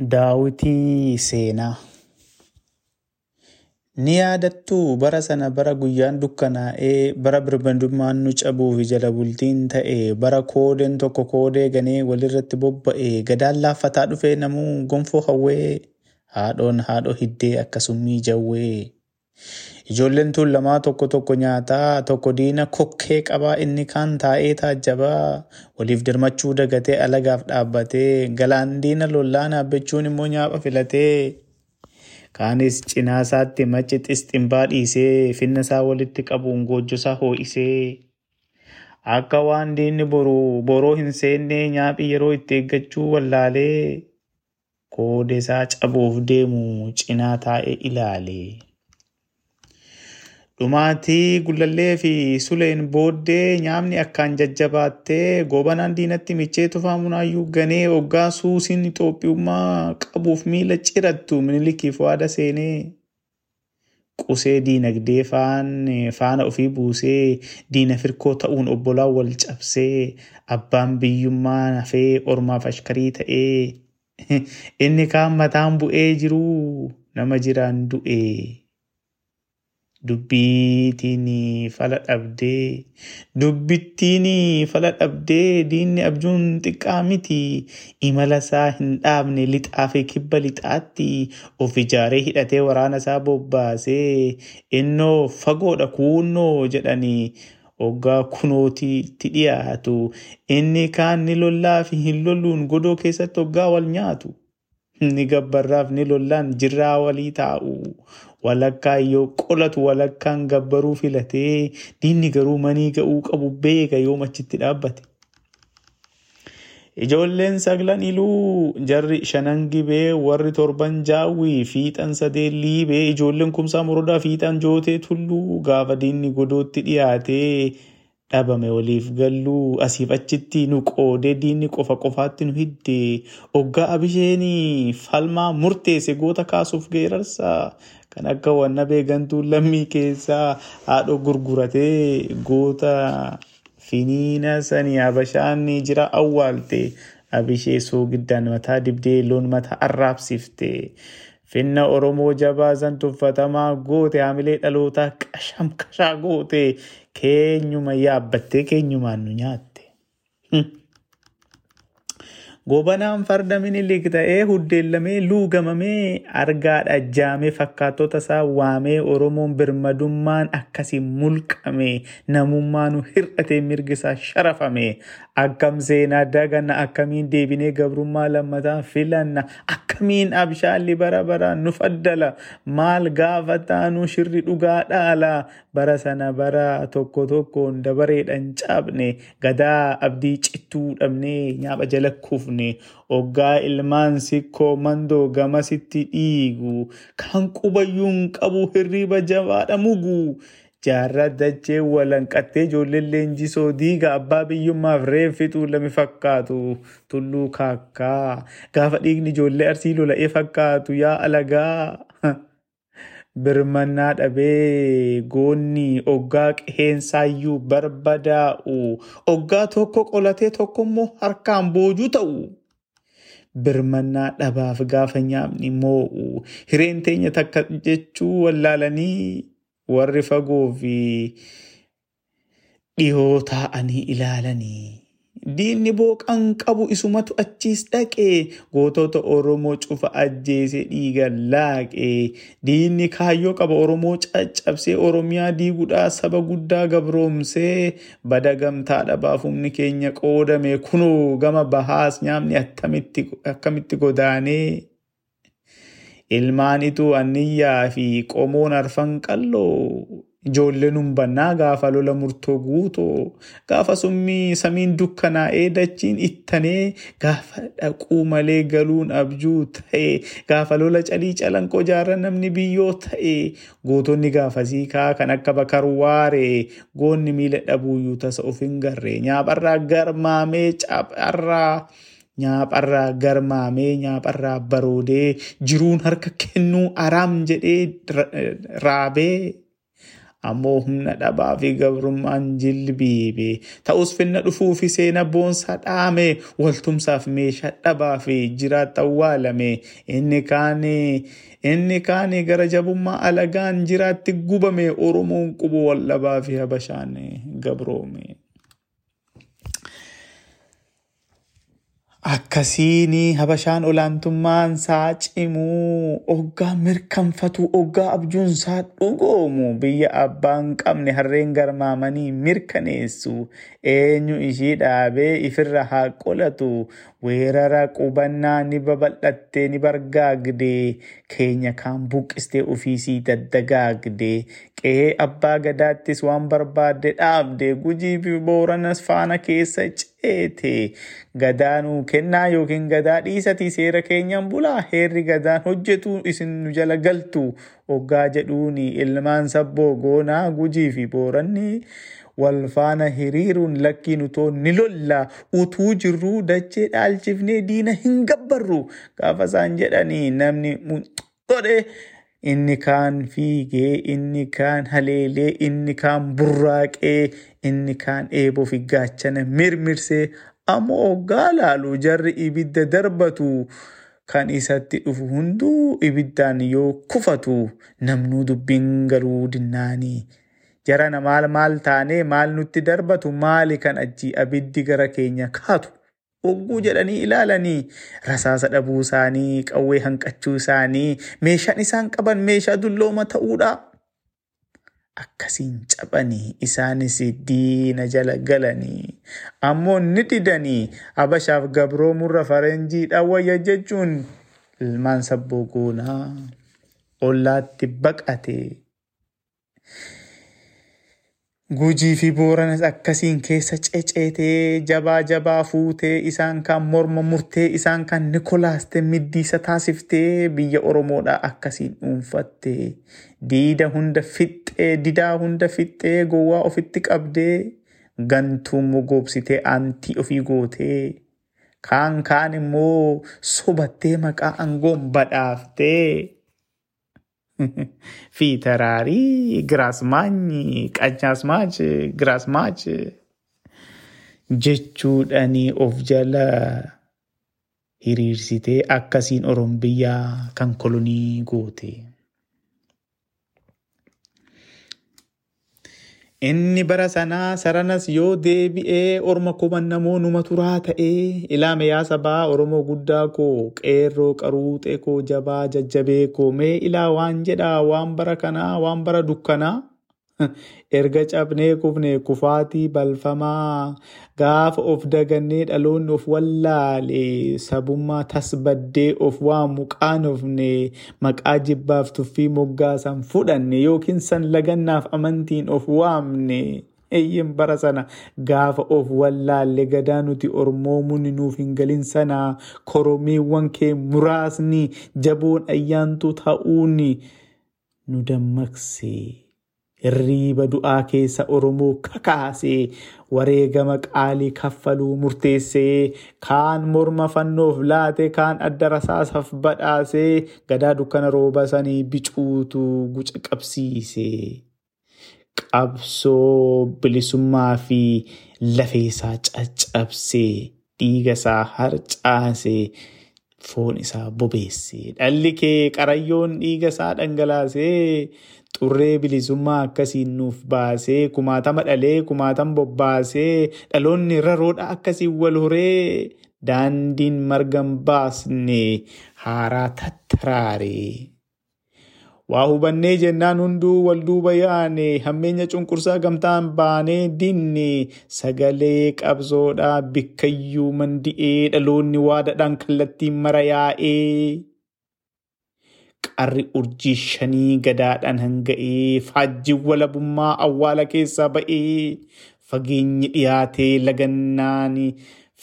Daawitii Seenaa Ni yaadattuu bara sana bara guyyaan dukkanaa'ee, bara birmadummaan nu cabuufi jala bultiin ta'e, bara koodeen tokko koodee ganee walirratti bobba'e, gadaan laaffataa dhufee namuu gonfoo hawwee, haadhoon haadhoo hiddee akka summii jawwee. Ijoolleen tun lamaa tokko tokko nyaataa, tokko diina kokkee qabaa inni kaan taa'ee taajjabaa, waliif dirmachuu dagatee alagaaf dhaabbatee, galaan diina lollaa naabbachuun immoo nyaapha filatee. Kaanis cinaa isaatti maci xisximbaa dhiisee, finna isaa walitti qabuun goojjosaa hoo'isee. Akka waan diinni boru boroo hin seenne nyaaphi yeroo itti eeggachuu wallaalee, koodee isaa cabuuf deemu cinaa taa'ee ilaale. Dhumaatii gullallee fi suleen booddee nyaapni akkaan jajjabaattee goobanaan diinatti michee tufaa munaayyuu ganee hoggaa suusiin Itoophiyummaa qabuuf miila cirattu minilikiif waada seenee. Qusee diinagdee faana ofii buusee diina firkoo ta'uun obbolaan wal cabsee abbaan biyyummaa hafee ormaaf ashkarii ta'ee inni kaan mataan bu'ee jiru nama jiraan du'e. Dubbiitiin fala dhabdee dubbittiin fala dhabdee diinni abjuun xiqqaa miti imala isaa hin dhaabne lixaa fi kibba lixaatti. Of ijaaree hidhatee waraana isaa bobbaasee. Innoo fagoodha kuunnoo jedhanii hoggaa kunootiitti dhiyaatu. Inni kaan ni lollaa fi hin lolluun godoo keessatti hoggaa wal nyaatu. Ni gabbarraaf ni lollaan jirraa walii taa'u. Walakkaa yoo qolatu walakkaan gabbaruu filatee diinni garuu manii ga'uu qabu beeka yoom achitti dhaabbate. Ijoolleen saglan iluu jarri shanan gibee warri torban jaawwii fiixan sadeen liibee ijoolleen kumsaa morodaa fiixan jootee tulluu gaafa diinni godootti dhiyaatee dhabame waliif galluu asiif achitti nu qoodee diinni qofa qofaatti nu hidde hoggaa abisheenii falmaa murteesse goota kaasuuf geerarsaa kan akka wanna beegantuu lammii keessaa haadho gurguratee goota finiina sanii abashaan jira awwaalte abishee soogiddaan mataa dibdee loon mataa arraabsifte. Finna Oromoo jabaa san tuffatamaa goote haamilee dhalootaa qasham kashaa goote keenyuma yaabbattee keenyumaan nu nyaatte. Gobanaan farda minilik ta'ee huddeellamee luugamamee argaa dhajjaamee fakkaattota isaa waamee Oromoon birmadummaan akkasiin mulqame namummaa nu hir'atee mirgi isaa sharafame akkam seenaa daganna akkamiin deebinee gabrummaa lammataa filanna akkamiin abshaalli bara baraan nu faddala. Maal gaafa taanu shirri dhugaa dhaala. Bara sana bara tokko tokkoon dabareedhaan caabne gadaa abdii cittuu dhabnee nyaapha jala kuufne hoggaa ilmaan sikkoo mandoo gamasitti dhiigu kan qubayyuun qabu hirriba jabaadha mugu. Jaarraa dachee walanqattee ijoolleen leenjisoo diiga abbaa biyyummaaf reeffituu lame fakkaatu. Tulluu kaakkaa. Gaafa dhiigni ijoollee arsii lola'ee fakkaatu yaa alagaa. Birmannaa dhabee goonni oggaa qeensaayyuu barbadaa'u. Oggaa tokko qolatee tokko immoo harkaan boojuu ta'u. Birmannaa dhabaaf gaafa nyaapni moo'u. Hireen teenya takka jechuu wallaalanii warri fagoo fi dhihoo taa'anii ilaalanii. Diinni booqan qabu isumatu achiis dhaqee gootota Oromoo cufa ajjeese dhiiga laaqee diinni kaayyoo qaba Oromoo caccabsee Oromiyaa diiguudhaa saba guddaa gabroomsee bada gamtaa dhabaaf humni keenya qoodame kunoo gama bahaas nyaamni akkamitti godaanee. Ilmaanitu anniyyaa fi qomoon arfan qalloo ijoolleen humbannaa gaafa lola murtoo guutoo gaafa summii samiin dukkanaa'ee dachiin ittanee gaafa dhaquu malee galuun abjuu ta'e gaafa lola calii calanqoo jaarra namni biyyoo ta'e gootonni gaafasii kaa kan akka bakar waaree goonni miila dhabuuyyuu tasa of hin garree nyaapharraa garmaamee caapharraa. Nyaapharraa garmaamee nyaapharraa baroodee jiruun harka kennuu araam jedhee raabee ammoo humna dhabaa fi gabrummaan jilbiibe. Ta'us finna dhufuu fi seena boonsaa dhaame waltumsaaf meeshaa dhabaa fi jiraata awwaalame inni kaanii inni kaanii gara jabummaa alagaan jiraatti gubame oromoon qubu wal dhabaa fi habashaan gabroome. Akkasiin habashaan olaantummaan isaa cimuu oggaa mirkanfatu oggaa abjuun isaa dhugoomu biyya abbaan qabne harreen garmaamanii mirkaneessu eenyu ishii dhaabee ifirra haa qolatu weerara qubannaa ni babal'attee ni bargaagde keenya kaan buqqistee ofiisii daddagaagde qe'ee abbaa gadaattis waan barbaadde dhaabde gujii fi booranas faana keessa ceete gadaanuu kennaa yookiin gadaa dhiisatii seera keenyan bulaa heerri gadaan hojjetu isin nu jala galtu oggaa jedhuuni ilmaan sabboo goonaa gujii fi booranni wal faana hiriiruun lakkiin utoo ni lolla utuu jirruu dachee dhaalchifnee diina hin gabbarru. Gaafa isaan jedhanii namni godhe inni kaan fiigee inni kaan haleelee inni kaan burraaqee inni kaan eeboo fi gaachana mirmirsee ammoo oggaa laalu jarri ibidda darbatu kan isatti dhufu hunduu ibiddaan yoo kufatu namnuu dubbiin galuu dinnaanii. jarana maal maal taanee maal nutti darbatu maali kan achi abiddi gara keenya kaatu hogguu jedhanii ilaalanii rasaasa dhabuu isaanii qawwee hanqachuu isaanii meeshaan isaan qaban meeshaa dullooma ta'uudha. Akkasiin cabanii isaanis diina jala galanii ammoo ni didanii habashaaf gabroomurra faranjii dhawwayya jechuun ilmaan sabboo goonaa ollaatti baqate. Gujii fi booranas akkasiin keessa ceceetee jabaa jabaa fuutee isaan kan morma murtee isaan kan nikolaaste middiisa taasiftee biyya oromoodha akkasiin dhuunfatte diida hunda fixxee didaa hunda fixxee gowwaa ofitti qabdee gantuu mogoobsitee aantii ofii gootee kaan kaan immoo sobattee maqaa aangoon badhaaftee. في تراري giraasmaanyi qanyaasmaachi giraasmaachi jechuudhanii of jala hiriirsitee akkasiin oron biyyaa kan kolonii goote. Inni bara sanaa saranas yoo deebi'ee orma kumannamoo numa turaa ta'ee ilaame yaa sabaa Oromoo guddaa koo qeerroo qaruuxee koo jabaa jajjabee koo mee ilaa waan jedhaa waan bara kanaa waan bara dukkanaa erga cabnee kufne kufaatii balfamaa gaafa of dagannee dhaloonni of wallaale sabummaa tasbaddee of waamu qaanofne maqaa jibbaaf tuffii moggaasan fudhanne yookiin san lagannaaf amantiin of waamne. Eeyyin bara sana gaafa of wallaalle gadaa nuti ormoomuun nuuf hin galin sana koromeewwan kee muraasni jaboon ayyaantuu ta'uun nu dammaqse. Hirriiba du'aa keessa Oromoo kakaasee wareegama qaalii kaffaluu murteessee kaan morma fannoof laate kaan adda rasaasaaf badhaasee gadaa dukkana rooba sanii bicuutu guca qabsiise. Qabsoo bilisummaa fi lafeesaa caccabsee dhiiga isaa harcaasee foon isaa bobeesse. Dhalli kee qarayyoon dhiiga isaa dhangalaasee. Xurree bilisummaa akkasiin nuuf baasee kumaatama dhalee kumaatama bobbaasee dhaloonni raroodha akkasiin wal horee daandiin margan baasne haaraa tattaraare. Waa hubannee jennaan hunduu wal duuba yaane hammeenya cunqursaa gamtaan baanee dinne sagalee qabsoodhaa bikkayyuu mandi'ee dhaloonni waadadhaan kallattiin mara yaa'ee. Qarri urjii shanii gadaadhaan hanga'ee faajjiin walabummaa awwaala keessaa ba'ee. Fageenyi dhiyaatee lagannaan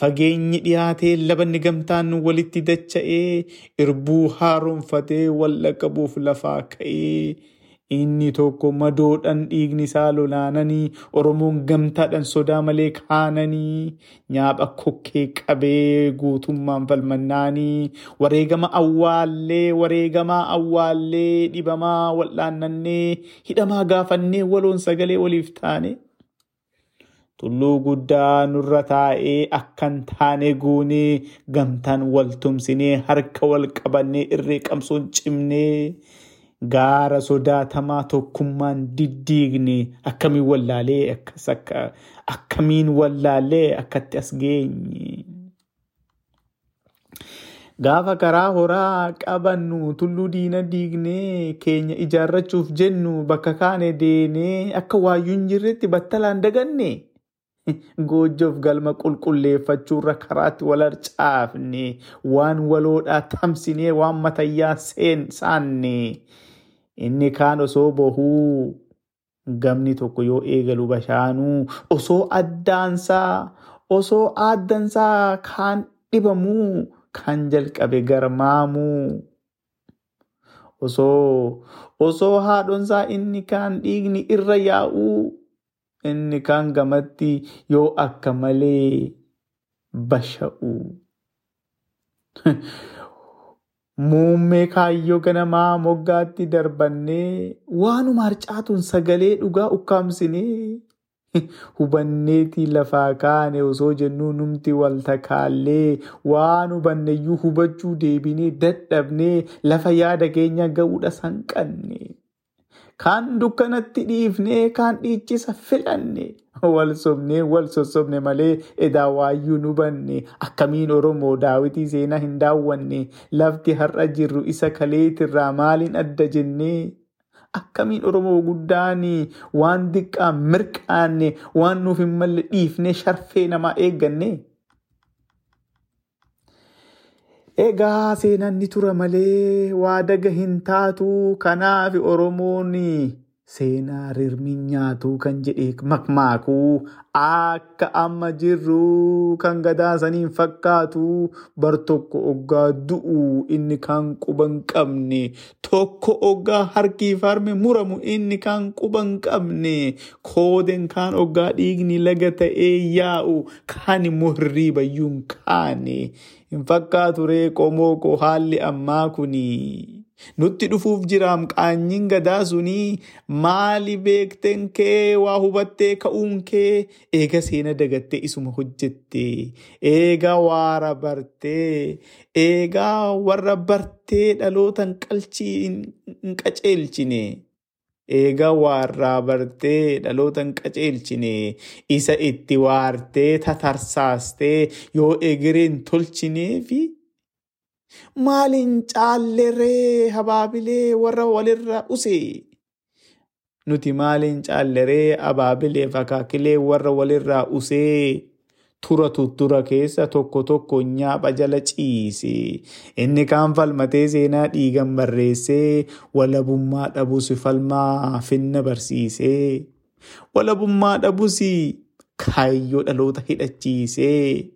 fageenyi dhiyaatee labanni gamtaan walitti dacha'ee. Irbuu haaromfatee wal qabuuf lafaa ka'ee inni tokko madoodhaan dhiigni isaa lolaananii oromoon gamtaadhaan sodaa malee kaananii nyaapha kokkee qabee guutummaan falmannaanii wareegama awwaallee wareegamaa awwaallee dhibamaa wal'aannannee hidhamaa gaafannee waloon sagalee waliif taane. Tulluu guddaa nurra taa'ee akkan taane goonee gamtaan wal tumsinee harka wal qabannee irree qabsoon cimnee gaara sodaatamaa tokkummaan diddiigne akkamiin wallaalee akkas akka akkamiin wallaalee akkatti as geenye. Gaafa karaa horaa qabannu tulluu diina diignee keenya ijaarrachuuf jennu bakka kaane deenee akka waayyuu hin jirretti battalaan daganne. Goojjoof galma qulqulleeffachuurra karaatti wal harcaafne waan waloodhaa tamsinee waan matayyaa saanne inni kaan osoo bohuu gamni tokko yoo eegalu bashaanuu osoo addaansaa osoo aaddansaa kaan dhibamuu kan jalqabe garmaamuu osoo osoo haadhonsaa inni kaan dhiigni irra yaa'uu inni kaan gamatti yoo akka malee basha'u. Muummee kaayyoo ganamaa moggaatti darbannee waanuma harcaatuun sagalee dhugaa ukkaamsinee hubanneetii lafaa kaane osoo jennuu numti wal takaallee waan hubanneyyuu hubachuu deebinee dadhabnee lafa yaada keenya ga'uudha sanqanne. Kaan dukkanatti dhiifnee kaan dhiichisa filanne. Wal sobnee wal sossobne malee edaa waayyuu nu banne. Akkamiin Oromoo daawitii seenaa hin daawwanne? Lafti har'a jirru isa kaleetirraa maaliin adda jennee? Akkamiin Oromoo guddaan waan diqqaan mirqaanne waan nuuf hin malle dhiifnee sharfee namaa eegganne. Egaa seenaan ni tura malee waa daga hin taatu kanaaf Oromoon seenaa rirmi nyaatu kan jedhee makmaakuu akka amma jirru kan gadaasaniin fakkaatu. Bar tokko oggaa du'u inni kan quban qabne. Tokko oggaa harkii farme muramu inni kan quban qabne. Kooden kaan oggaa dhiigni laga ta'ee yaa'u kaan immoo hirriibayyuun kaane. Hin fakkaatu ree qomoo koo haalli ammaa kunii. Nutti dhufuuf jiraam qaanyiin gadaa sunii maali beekteen kee? Waa hubattee ka'uun kee? Eega seena dagattee isuma hojjette eega waara bartee. Eegaa warra bartee dhalootan qalchii hin qaceelchine. Eega waarraa bartee dhaloota hin qaceelchine isa itti waartee tatarsaastee yoo egereen tolchineefi. Maaliin caalleree habaabilee warra walirra usee? Nuti maaliin caalleree habaabilee fakaakilee warra walirraa usee? Tura tuttura keessa tokko tokko nyaapha jala ciise. Inni kaan falmatee seenaa dhiigan barreessee walabummaa dhabus falmaa finna barsiisee. Walabummaa dhabus kaayyoo dhaloota hidhachiisee.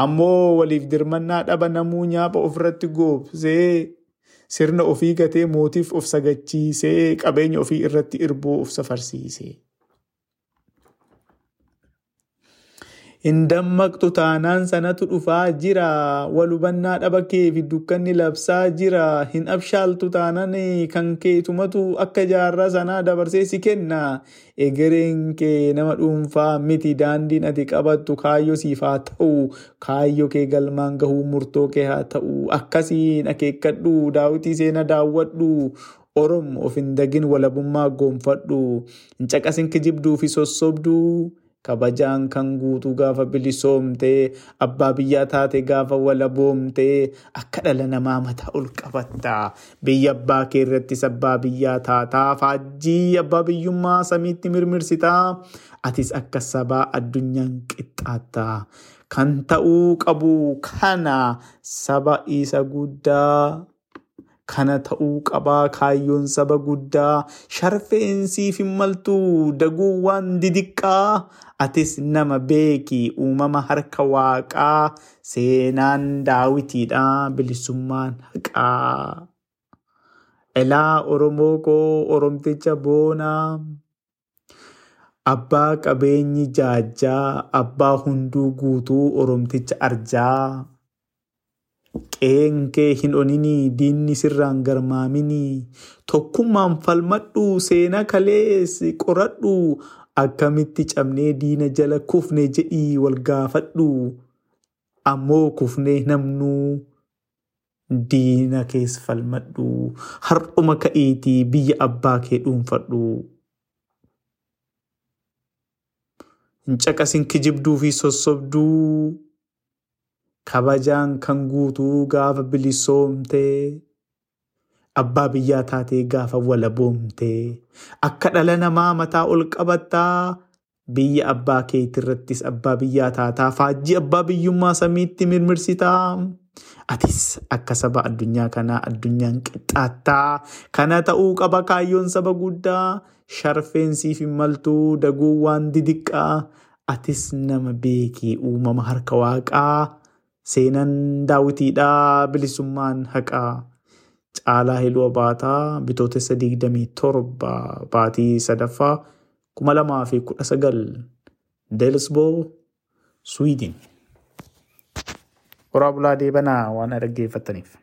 Ammoo waliif dirmannaa dhaba namuu nyaapha ofirratti goobsee sirna ofii gatee mootiif of sagachiisee qabeenya ofii irratti irboo of safarsiise. Hin dammaqxu taanaan sanatu dhufaa jira. Wal hubannaa dhaba kee fi dukkanni labsaa jira. Hin abshaaltu taanaan kan keetumatu akka jaarraa sanaa dabarsee si kenna. Egereen kee nama dhuunfaa miti daandiin ati qabattu kaayyoo siif haa ta'u. Kaayyoo kee galmaan gahuu murtoo kee haa ta'u. Akkasiin akeekkadhu daawwitii seena daawwadhu. Oromoo of hin dagin walabummaa goonfadhu. Hin caqasin kijibduu fi sossobduu. Kabajaan kan guutu gaafa bilisoomtee abbaa biyyaa taate gaafa walaboomtee akka dhala namaa mataa ol qabatta biyya abbaa kee irrattis abbaa biyyaa taataa faajjii abbaa biyyummaa samiitti mirmirsitaa. Atis akka sabaa addunyaan qixxaatta kan ta'uu qabu kana saba isa guddaa. Kana ta'uu qabaa kaayyoon saba guddaa sharfeensiif hin maltu daguu waan didiqqaa atis nama beeki uumama harka waaqaa seenaan daawitiidha bilisummaan haqaa. Elaa Oromoo koo Oromticha boonaa. Abbaa qabeenyi jaajjaa, abbaa hunduu guutuu Oromticha arjaa. Qe'een kee hin oninii, diinni sirraan garmaaminii. Tokkummaan falmadhu, seenaa kalees qoradhu. Akkamitti cabnee diina jala kufne jedhii wal gaafadhu. Ammoo kufnee namnuu diina kees falmadhu. Har'uma ka'iitii biyya abbaa kee dhuunfadhu. Hin caqasin kijibduu fi sossobduu. Kabajaan kan guutuu gaafa bilisoomtee. Abbaa biyyaa taatee gaafa walaboomtee. Akka dhala namaa mataa ol qabattaa. Biyya abbaa keetirrattis abbaa biyyaa taataa. Faajjii abbaa biyyummaa samiitti mirmirsitaa. Atis akka saba addunyaa kanaa addunyaan qixxaattaa. Kana ta'uu qaba kaayyoon saba guddaa. Sharfeen siif hin maltuu daguun waan didiqqaa. Atis nama beekii uumama harka waaqaa. Seenaan daawwitiidhaa bilisummaan haqaa. Caalaa Hiluu Abaataa bitootessa digdamii torba baatii sadaffaa kuma lamaa fi kudha sagal Deelsboo Swiidin. Horaa bulaa deebanaa waan dhaggeeffattaniif.